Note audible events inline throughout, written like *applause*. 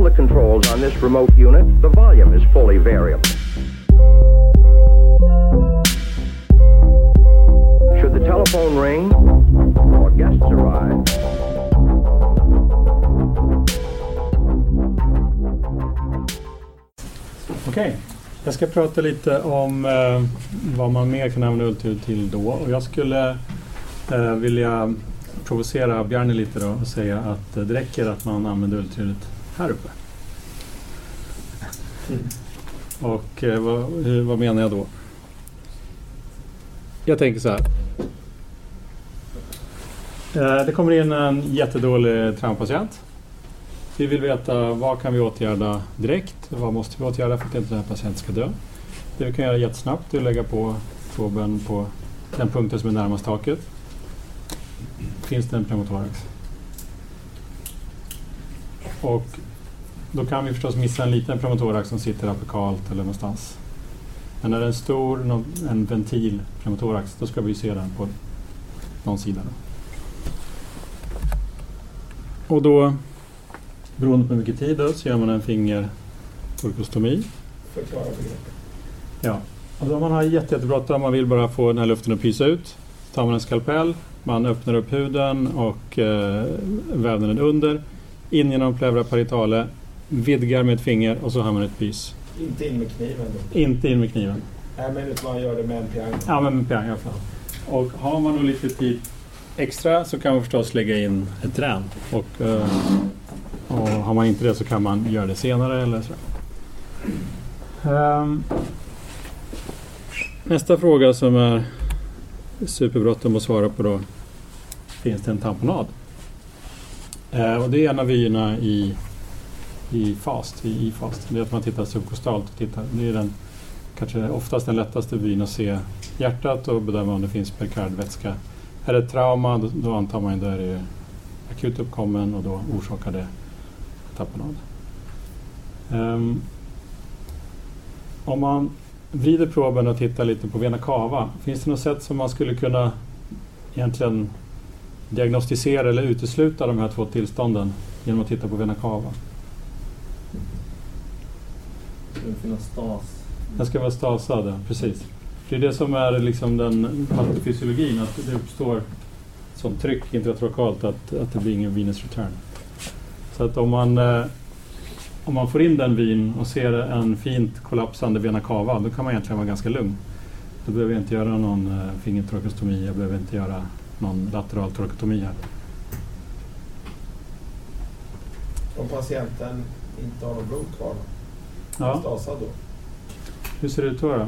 all the controls on this remote unit, the volume is fully variable. Should the telephone ring or guests arrive, Okej, okay. jag ska prata lite om eh, vad man mer kan använda ultraljud till då. Och jag skulle eh, vilja provocera Bjarne lite då och säga att eh, det räcker att man använder ultraljudet här uppe. Och eh, vad, hur, vad menar jag då? Jag tänker så här. Eh, det kommer in en jättedålig traumapatient. Vi vill veta vad kan vi åtgärda direkt? Vad måste vi åtgärda för att inte den här patienten ska dö? Det vi kan göra jättesnabbt är att lägga på proben på den punkten som är närmast taket. Finns det en pneumotorax? Och då kan vi förstås missa en liten pneumotorax som sitter apikalt eller någonstans. Men när det är en stor, en ventil pneumotorax, då ska vi se den på någon sida. Då. Och då Beroende på hur mycket tid det så gör man en fingertorkostomi. Förklara begreppet. Ja. Och då man har jätte, jättebråttom, man vill bara få den här luften att pysa ut. Så tar man en skalpell, man öppnar upp huden och eh, vävnaden under. In genom pleura paritale, vidgar med ett finger och så har man ett pys. Inte in med kniven då. Inte in med kniven. Nej, men utan man gör det med en piang. Ja, men med piang i alla fall. Och har man då lite tid extra så kan man förstås lägga in ett trän. Och, eh, och har man inte det så kan man göra det senare eller så. Ehm, nästa fråga som är superbråttom att svara på då. Finns det en tamponad? Eh, och det är en av vyerna i, i FAST, i IFAST. Det är att man tittar subkostalt. Och tittar. Det är den kanske oftast den lättaste vyn att se hjärtat och bedöma om det finns perikardvätska. Är det ett trauma då, då antar man att det är akut uppkommen och då orsakar det tamponad. Um, ehm, om man vrider proben och tittar lite på vena cava, finns det något sätt som man skulle kunna egentligen diagnostisera eller utesluta de här två tillstånden genom att titta på vena cava? Stas. Den ska vara stasad, precis. Det är det som är liksom den patofysiologin, att det uppstår som tryck intratorkalt att, att det blir ingen venous return. Så att om man, eh, om man får in den vin och ser en fint kollapsande vena cava, då kan man egentligen vara ganska lugn. Då behöver jag inte göra någon eh, fingertorkostomi, jag behöver inte göra någon lateral torkotomi här. Om patienten inte har något blod kvar, Ja, stasad då. hur ser det ut då? då?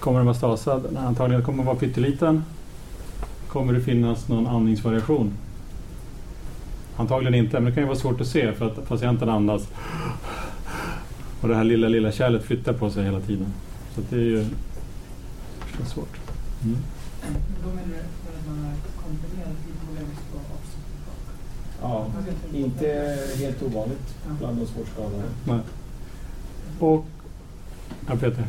Kommer den vara stasad? Nej, antagligen kommer den vara pytteliten. Kommer det finnas någon andningsvariation? Antagligen inte, men det kan ju vara svårt att se för att patienten andas och det här lilla, lilla kärlet flyttar på sig hela tiden. Så det är ju svårt. Mm. Då menar du att man har kombinerat hypovolemiskt och avslutat? Ja, inte helt ovanligt bland de svårt skadade. Och, ja Peter.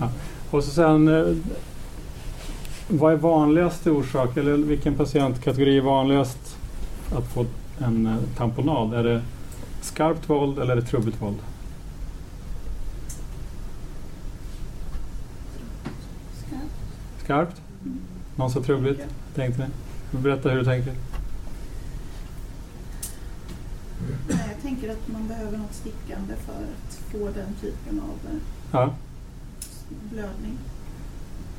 Ja. Och så sen, eh, vad är vanligaste orsak, eller vilken patientkategori är vanligast att få en eh, tamponad? Är det skarpt våld eller är det trubbigt våld? Skarpt? Någon sa trubbigt? Tänkte ni? Berätta hur du tänker. Jag tänker att man behöver något stickande för att få den typen av eh, Ja, blödning.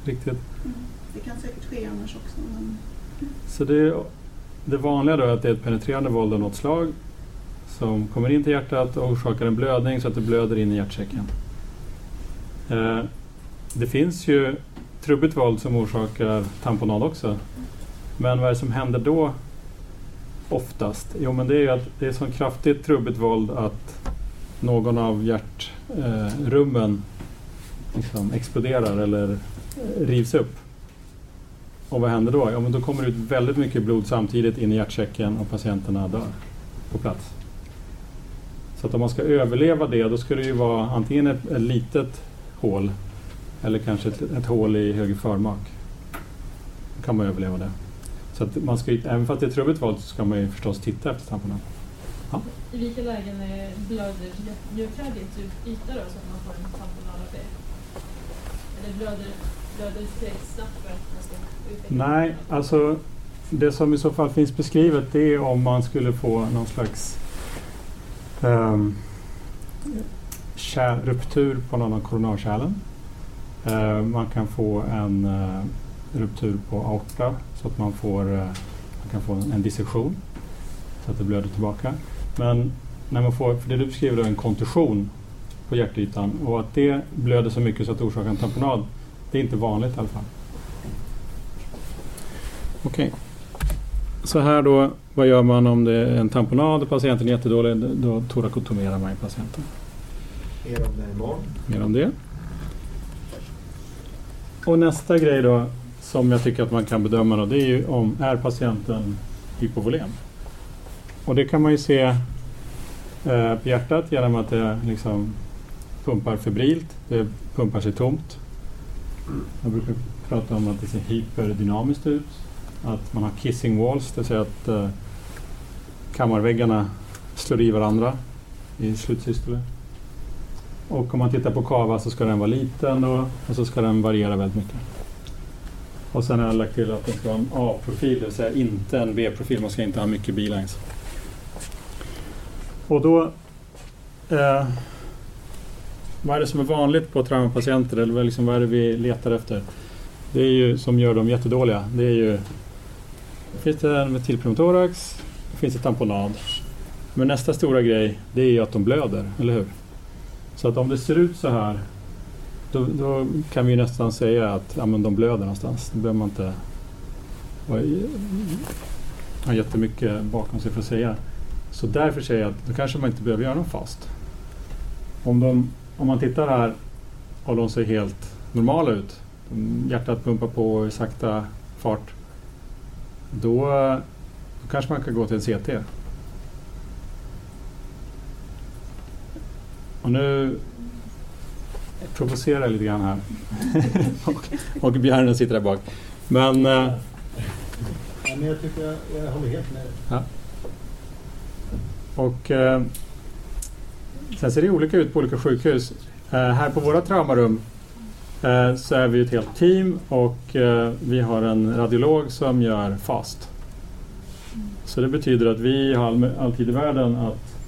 riktigt. Mm. Det kan säkert ske annars också. Men Så det, det vanliga då är att det är ett penetrerande våld av något slag som kommer in till hjärtat och orsakar en blödning så att det blöder in i hjärtsäcken. Eh, det finns ju trubbigt våld som orsakar tamponad också. Men vad är det som händer då oftast? Jo men det är ju att det är så kraftigt trubbigt våld att någon av hjärtrummen eh, liksom exploderar eller eh, rivs upp. Och vad händer då? Ja, men då kommer det ut väldigt mycket blod samtidigt in i hjärtsäcken och patienterna dör på plats. Så att om man ska överleva det, då ska det ju vara antingen ett, ett litet hål eller kanske ett, ett hål i höger förmak. Då kan man överleva det. Så att man ska, även fast det är trubbigt våld så ska man ju förstås titta efter tamponad. I vilka lägen är blöder mjukfärdigt yta då så att man får en tamponal av det? Eller blöder, blöder tillräckligt snabbt för att man ska utveckla Nej, alltså det som i så fall finns beskrivet det är om man skulle få någon slags um, ruptur på någon av koronarkärlen. Eh, man kan få en eh, ruptur på aorta så att man, får, eh, man kan få en, en dissektion så att det blöder tillbaka. Men när man får, för det du beskriver då, en kontusion på hjärtytan och att det blöder så mycket så att det orsakar en tamponad, det är inte vanligt i alla fall. Okej. Okay. Så här då, vad gör man om det är en tamponad och patienten är jättedålig? Då torakotomerar man patienten. Mer om det imorgon. Mer om det. Och nästa grej då som jag tycker att man kan bedöma då, det är ju om är patienten hypovolem. Och det kan man ju se eh, på hjärtat genom att det liksom pumpar febrilt, det pumpar sig tomt. Jag brukar prata om att det ser hyperdynamiskt ut. Att man har kissing walls, det vill säga att eh, kammarväggarna slår i varandra i slutsystole. Och om man tittar på kava så ska den vara liten och, och så ska den variera väldigt mycket. Och sen har jag lagt till att den ska vara en A-profil, det vill säga inte en B-profil. Man ska inte ha mycket bilines. Och då... Eh, vad är det som är vanligt på traumapatienter? Eller liksom, vad är det vi letar efter? Det är ju som gör dem jättedåliga. Det är ju... Finns det en metilpneumothorax? Finns det tamponad? Men nästa stora grej, det är ju att de blöder, eller hur? Så att om det ser ut så här då, då kan vi nästan säga att ja, men de blöder någonstans. Då behöver man inte ha jättemycket bakom sig för att säga. Så därför säger jag att då kanske man inte behöver göra någon fast. Om, de, om man tittar här och de ser helt normala ut, hjärtat pumpar på i sakta fart, då, då kanske man kan gå till en CT. Och nu provocerar lite grann här. och, *laughs* och björnen sitter där bak. Men... Eh, ja, men jag tycker jag, jag håller helt med. Ja. Och eh, sen ser det olika ut på olika sjukhus. Eh, här på våra traumarum eh, så är vi ett helt team och eh, vi har en radiolog som gör FAST. Så det betyder att vi har all, all tid i världen att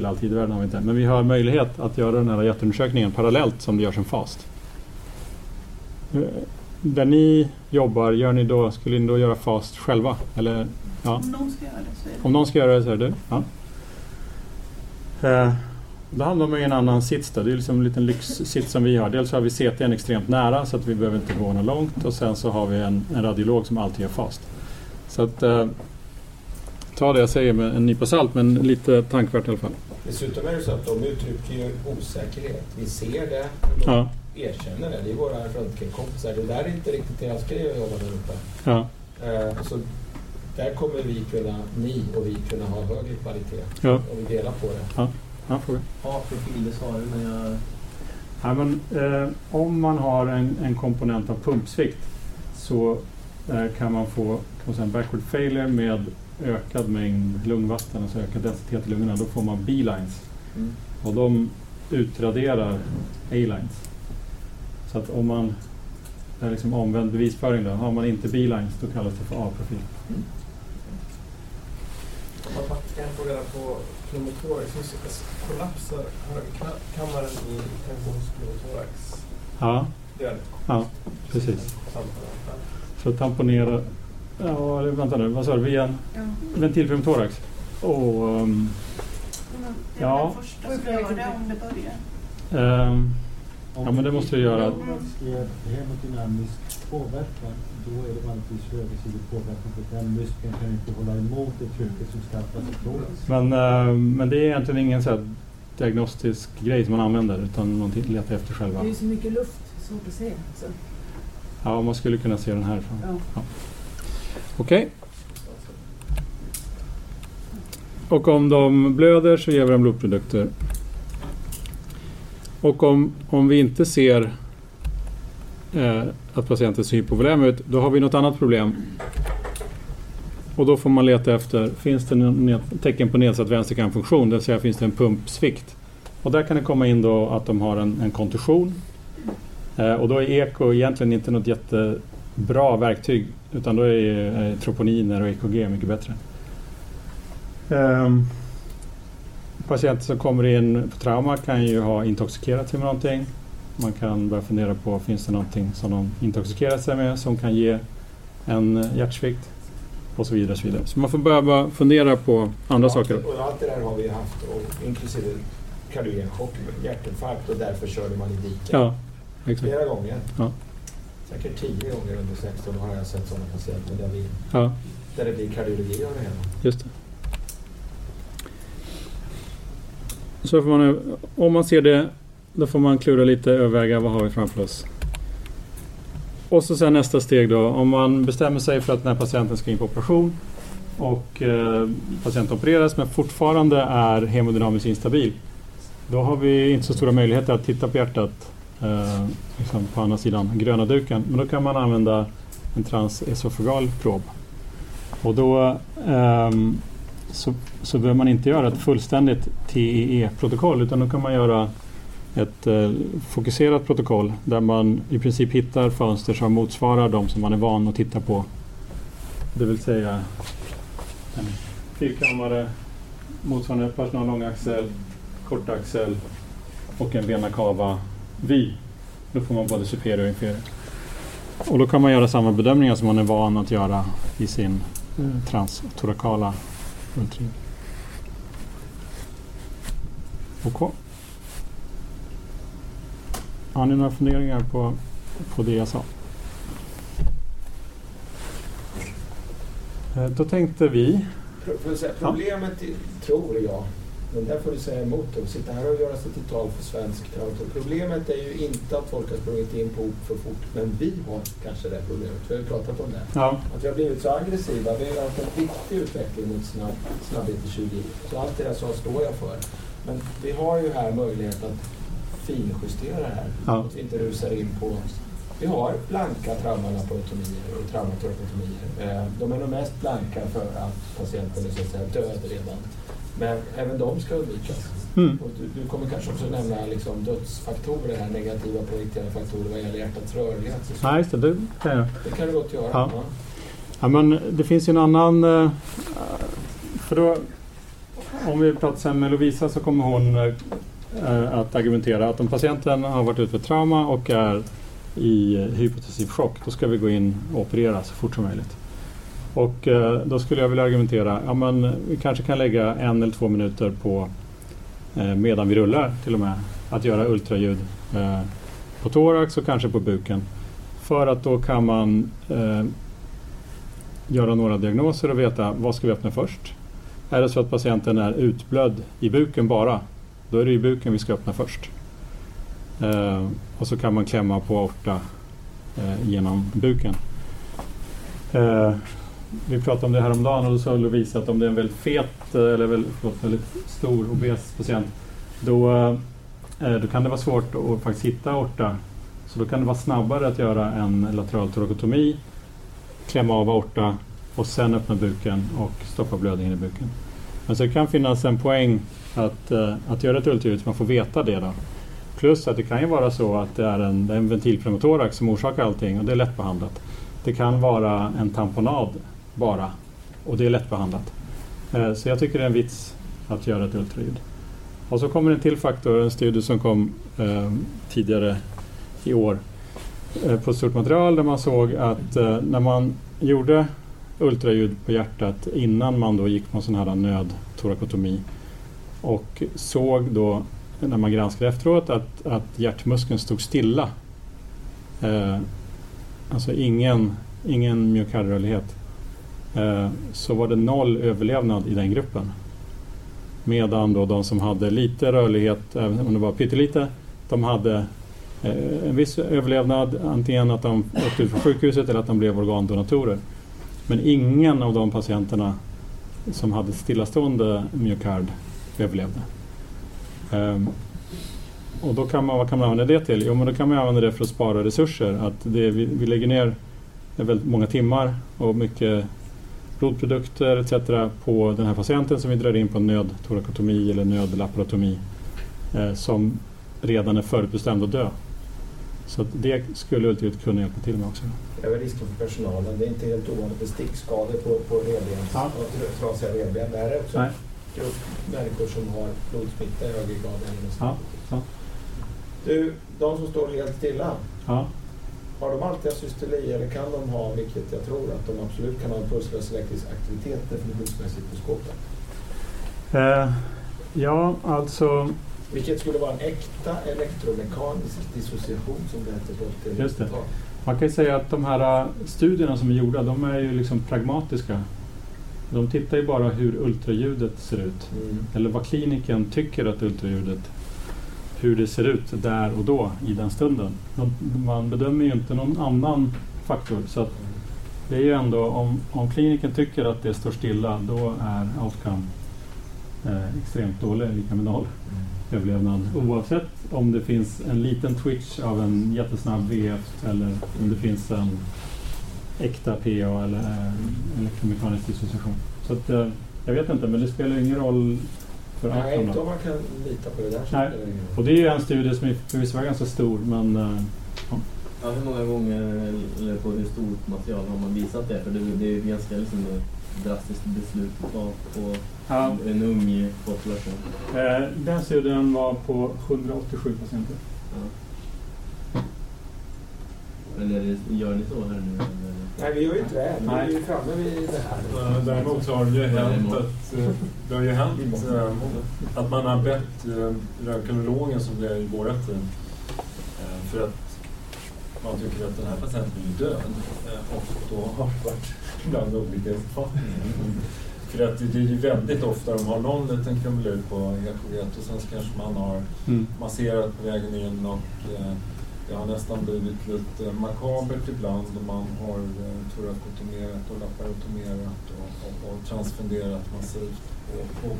eller alltid i världen har vi inte, men vi har möjlighet att göra den här hjärtundersökningen parallellt som det görs en FAST. Eh, där ni jobbar, gör ni då, skulle ni då göra FAST själva? Eller, ja. Om någon ska göra det så är det Om någon ska göra det så är det du? Ja. Eh, då hamnar man i en annan sits då. Det är liksom en liten lyxsits som vi har. Dels har vi CTn extremt nära så att vi behöver inte gå något långt och sen så har vi en, en radiolog som alltid gör FAST. Så att eh, ta det jag säger med en nypa salt men lite tankvärt i alla fall. Dessutom är det så att de uttrycker ju osäkerhet. Vi ser det, men de ja. erkänner det. Det är våra röntgenkompisar. Det där är inte riktigt deras grej att jobba där uppe. Ja. Uh, så där kommer vi kunna, ni och vi kunna ha högre kvalitet ja. om vi delar på det. Ja, ja fråga. Ja, det sa du, men jag... Ja, men, eh, om man har en, en komponent av pumpsvikt så eh, kan man få kan man säga, en backward failure med ökad mängd lungvatten, alltså ökad densitet i lungorna, då får man B-lines. Mm. Och de utraderar A-lines. Så att om man, det är liksom omvänd bevisföring då, har man inte B-lines då kallas det för A-profil. Mm. Man kan få reda på pneumotorax, kollapsar högerkammaren i tensionspneumotorax. Ja, ja precis. Så tamponera Ja, vänta nu, vad sa du? Via en ja. ventilpneumothorax? Och, um, det är ja. det första som gör det om det börjar. Um, ja, men det måste du göra. Om man skrev hemodynamisk påverkan, då är det vanligtvis högersidig påverkan för den muskeln kan inte hålla emot det trycket som skapas i thorax. Men, uh, men det är egentligen ingen så diagnostisk grej som man använder utan man letar efter själva. Det är ju så mycket luft, svårt att se. Så. Ja, man skulle kunna se den härifrån. Ja. Ja. Okej. Okay. Och om de blöder så ger vi dem blodprodukter. Och om, om vi inte ser eh, att patienten ser hypovolem ut, då har vi något annat problem. och då får man leta efter, finns det någon tecken på nedsatt vänsterkantfunktion, det vill säga finns det en pumpsvikt? Och där kan det komma in då att de har en, en kontusion. Eh, och då är eko egentligen inte något jätte jättebra verktyg, utan då är eh, troponiner och EKG mycket bättre. Ehm, patienter som kommer in på trauma kan ju ha intoxikerat sig med någonting. Man kan börja fundera på, finns det någonting som de intoxikerat sig med som kan ge en hjärtsvikt? Och så vidare. Så, vidare. så man får börja fundera på andra Ja, saker. Och allt det där har vi haft, och inklusive kardiogenchock, hjärtinfarkt och därför körde man i diket. Ja, exakt. Flera gånger. Ja. Säkert tio gånger under 16 år har jag sett sådana patienter där, vi, Ja, där det blir kardiologi av det hela. just det. Så får man, om man ser det, då får man klura lite, överväga vad har vi framför oss. Och så sen nästa steg då, om man bestämmer sig för att den här patienten ska in på operation och eh, patienten opereras men fortfarande är hemodynamiskt instabil. Då har vi inte så stora möjligheter att titta på hjärtat eh, liksom på andra sidan gröna duken. Men då kan man använda en transesofagal prob. Och då eh, så, så behöver man inte göra ett fullständigt TEE-protokoll utan då kan man göra ett eh, fokuserat protokoll där man i princip hittar fönster som motsvarar de som man är van att titta på. Det vill säga en fyrkammare motsvarande personal långaxel, kortaxel och en vena cava vy. Då får man både superior och inferior. Och då kan man göra samma bedömningar som man är van att göra i sin eh, transtorakala ultraljud. OK. Har ni några funderingar på, på det jag sa? Eh, Då tänkte vi... Problemet, i- tror jag, men där får du säga emot att sitta här och göra sig till tal för svensk traumator. Problemet är ju inte att folk har sprungit in på för fort, men vi har kanske det problemet. Vi har ju pratat om det. Ja, Att vi har blivit så aggressiva. Vi har haft en viktig utveckling mot snabb, snabbhet i 20 Så allt det jag sa står jag för. Men vi har ju här möjlighet att finjustera det här. Ja. Att vi inte rusar in på... Vi har blanka traumalaparotomier och traumatorotomier. Eh, De är nog mest blanka för att patienten är så att säga död redan. Men även de ska undvikas. mm. Du, du kommer kanske också nämna liksom dödsfaktorer, här, negativa projekterande faktorer vad gäller hjärtats rörlighet. Så Nej, just det. det kan jag. Det kan du gott göra. Ja. Ja. Ja, men det finns ju en annan... eh, För då, om vi pratar sen med Lovisa så kommer hon eh, att argumentera att om patienten har varit ute för trauma och är i hypotensiv chock, då ska vi gå in och operera så fort som möjligt. Och eh, då skulle jag vilja argumentera, ja men vi kanske kan lägga en eller två minuter på eh, medan vi rullar till och med, att göra ultraljud eh, på thorax och kanske på buken. För att då kan man eh, göra några diagnoser och veta vad ska vi öppna först. Är det så att patienten är utblödd i buken bara, då är det i buken vi ska öppna först. Eh, och så kan man klämma på aorta eh, genom buken. Eh, vi pratade om det här om dagen och då sa Lovisa att om det är en väldigt fet eh, eller förlåt, väldigt stor obes patient då, eh, då kan det vara svårt att faktiskt hitta aorta. Så då kan det vara snabbare att göra en lateral torakotomi, klämma av aorta och sen öppna buken och stoppa blödningen i buken. Men så det kan finnas en poäng att, eh, att göra ett ultraljud så man får veta det. Då. Plus att det kan ju vara så att det är en, det är en ventilpremotorax som orsakar allting och det är lättbehandlat. Det kan vara en tamponad bara och det är lättbehandlat. Eh, så jag tycker det är en vits att göra ett ultraljud. Och så kommer en till faktor, en studie som kom eh, tidigare i år eh, på ett stort material där man såg att eh, när man gjorde ultraljud på hjärtat innan man då gick på en sån här nödtorakotomi och såg då när man granskade efteråt att, att hjärtmuskeln stod stilla. Eh, alltså ingen, ingen myokardrarlighet. Eh, så var det noll överlevnad i den gruppen. Medan då de som hade lite rörlighet, även om det var pyttelite, de hade eh, en viss överlevnad, antingen att de åkte ut från sjukhuset eller att de blev organdonatorer. Men ingen av de patienterna som hade stillastående myokard överlevde. Ehm, och då kan man, vad kan man använda det till? Jo, men då kan man använda det för att spara resurser. Att det, vi, vi lägger ner väldigt många timmar och mycket blodprodukter etc. på den här patienten som vi drar in på nödtorakotomi eller nödlaparotomi eh, som redan är förutbestämd att dö. Så att det skulle ultraljudet kunna hjälpa till med också. Över risken för personalen. Det är inte helt ovanligt med stickskador på, på revben, Ja. trasiga revben. Det här är också Nej. grupp människor som har blodsmitta i högre grad än Ja, så. Du, de som står helt stilla, Ja. Har de alltid systoli eller kan de ha, vilket jag tror att de absolut kan ha en pulslös aktivitet definitionsmässigt på skåpet? Eh, ja, alltså Vilket skulle vara en äkta elektromekanisk dissociation som det heter på ett Just det. Man kan ju säga att de här äh, studierna som är gjorda, de är ju liksom pragmatiska. De tittar ju bara hur ultraljudet ser ut. Mm. Eller vad kliniken tycker att ultraljudet, hur det ser ut där och då i den stunden. De, man bedömer ju inte någon annan faktor. Så att det är ju ändå, om, om kliniken tycker att det står stilla, då är outcome eh, extremt dålig, lika med noll överlevnad. Oavsett om det finns en liten twitch av en jättesnabb VF eller om det finns en äkta PA eller eh, elektromekanisk dissociation. Så att, eh, jag vet inte, men det spelar ingen roll för Nej, inte då. om man kan lita på det där. Nej. Och det är ju en studie som är förvisso var ganska stor, men eh, Ja, hur många gånger, eller på hur stort material har man visat det? För det, det är ju ganska liksom ett drastiskt beslut att ta på Ja. en ung population. eh, den studien var på 187 patienter. Ja. Eller är det- gör ni så här nu? Nej, vi gör ju inte det. Är Nej. vi ju framme vid det här. Eh, Däremot så har det ju hänt att, eh, det har ju hänt eh, att man har bett röntgenologen som det är i eh, för att man tycker att den här patienten är död och då har det varit bland olika uppfattningar. För att det är ju väldigt ofta de har någon liten krumelur på EKG och sen så kanske man har Mm. masserat på vägen in och det har nästan blivit lite makabert ibland och man har eh, torakotomerat och laparotomerat och, och, och transfunderat massivt på, på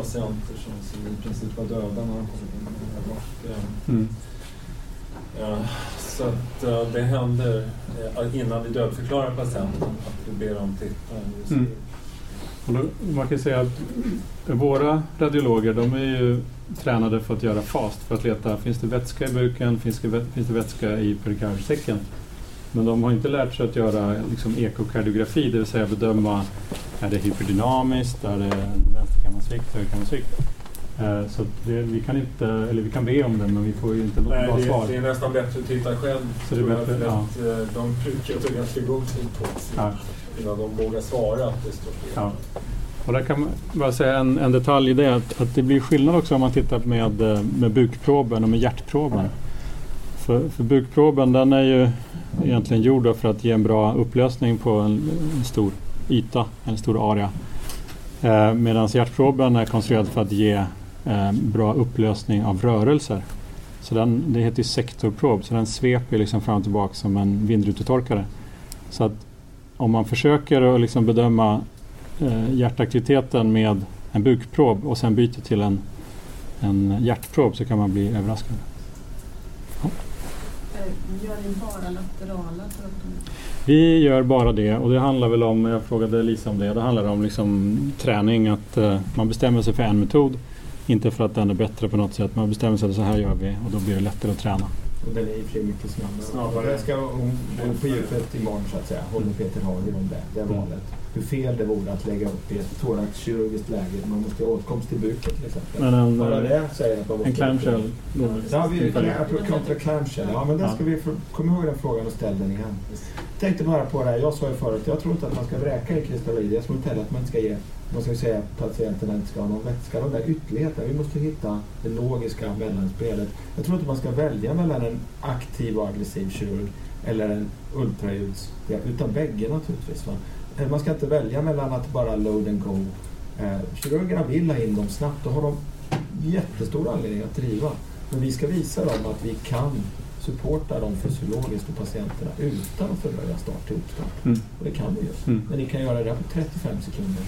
patienter som, som i princip var döda när de kom in. Och, Mm. eh, så att eh, det händer eh, innan vi dödförklarar patienten att vi ber dem titta. Mm. Och då, man kan säga att våra radiologer de är ju tränade för att göra fast, för att leta finns det vätska i buken, finns det, finns det vätska i perikardsäcken. Men de har inte lärt sig att göra liksom, ekokardiografi, det vill säga bedöma är det hyperdynamiskt, är det vänsterkammarsvikt, högerkammarsvikt. Eh, så att det, vi kan inte, eller vi kan be om det men vi får ju inte något Nej, bra det, svar. det är nästan bättre att titta själv. Så det är bättre, för ja. att, eh, De brukar ta ganska god tid på sig Ja. innan de vågar svara att det står fel. Ja. Och där kan man bara säga en, en detalj i det att, att det blir skillnad också om man tittar med, eh, med bukproben och med hjärtproben. För, för bukproben den är ju egentligen gjord för att ge en bra upplösning på en, en stor yta, en stor area. Eh, Medan hjärtproben är konstruerad för att ge eh, bra upplösning av rörelser. Så den, det heter ju sektorprob, så den sveper liksom fram och tillbaka som en vindrutetorkare. Så att om man försöker att liksom bedöma eh, hjärtaktiviteten med en bukprob och sen byter till en, en hjärtprob så kan man bli överraskad. Eh, Gör ni bara laterala? Vi gör bara det och det handlar väl om, jag frågade Lisa om det, det handlar om liksom träning att eh, man bestämmer sig för en metod. Inte för att den är bättre på något sätt, man bestämmer sig för att så här gör vi och då blir det lättare att träna. Och den är i och för sig mycket snabbare. Snabbare. Den ska hon gå på djupet imorgon så att säga. Håller Peter Hagen om det, det Mm. valet. Hur fel det vore att lägga upp i ett thoraxkirurgiskt läge. Man måste ha åtkomst till buken till exempel. Men en, Bara eh, det säger att man måste... en clamshell. Ja, vi kontra clamshell. Ja, men den ska vi kom ihåg den frågan och ställ den igen. Tänkte bara på det här, jag sa ju förut, jag tror inte att man ska vräka i kristalloider. Jag tror inte heller att man ska ge, man ska säga att patienten inte ska ha någon vätska. De där ytterligheterna, vi måste hitta det logiska mellanspelet. Jag tror inte man ska välja mellan en aktiv och aggressiv kirurg eller en ultraljuds, utan bägge naturligtvis. Va? Eh, Man ska inte välja mellan att bara load and go. Eh, kirurgerna vill ha in dem snabbt, då har de jättestor anledning att driva. Men vi ska visa dem att vi kan supporta dem fysiologiskt och patienterna utan att fördröja start till uppstart. Mm. Och det kan vi ju. Mm. Men ni kan göra det på 35 sekunder.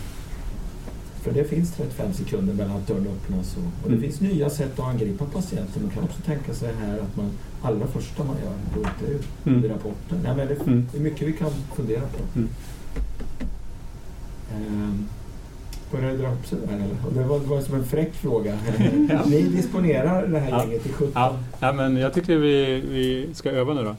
För det finns 35 sekunder mellan att dörren öppnas och, och det Mm. finns nya sätt att angripa patienten. Man kan också tänka sig här att man allra första man gör är ultraljud Mm. i rapporten. Nej, men det, Mm. det är mycket vi kan fundera på. Mm. Ehm, Börjar det dra upp sig där eller? Det var, var som en fräck fråga. Ja. *laughs* Ni disponerar det här Ja. gänget till 17. Ja, ja, men jag tycker vi, vi ska öva nu då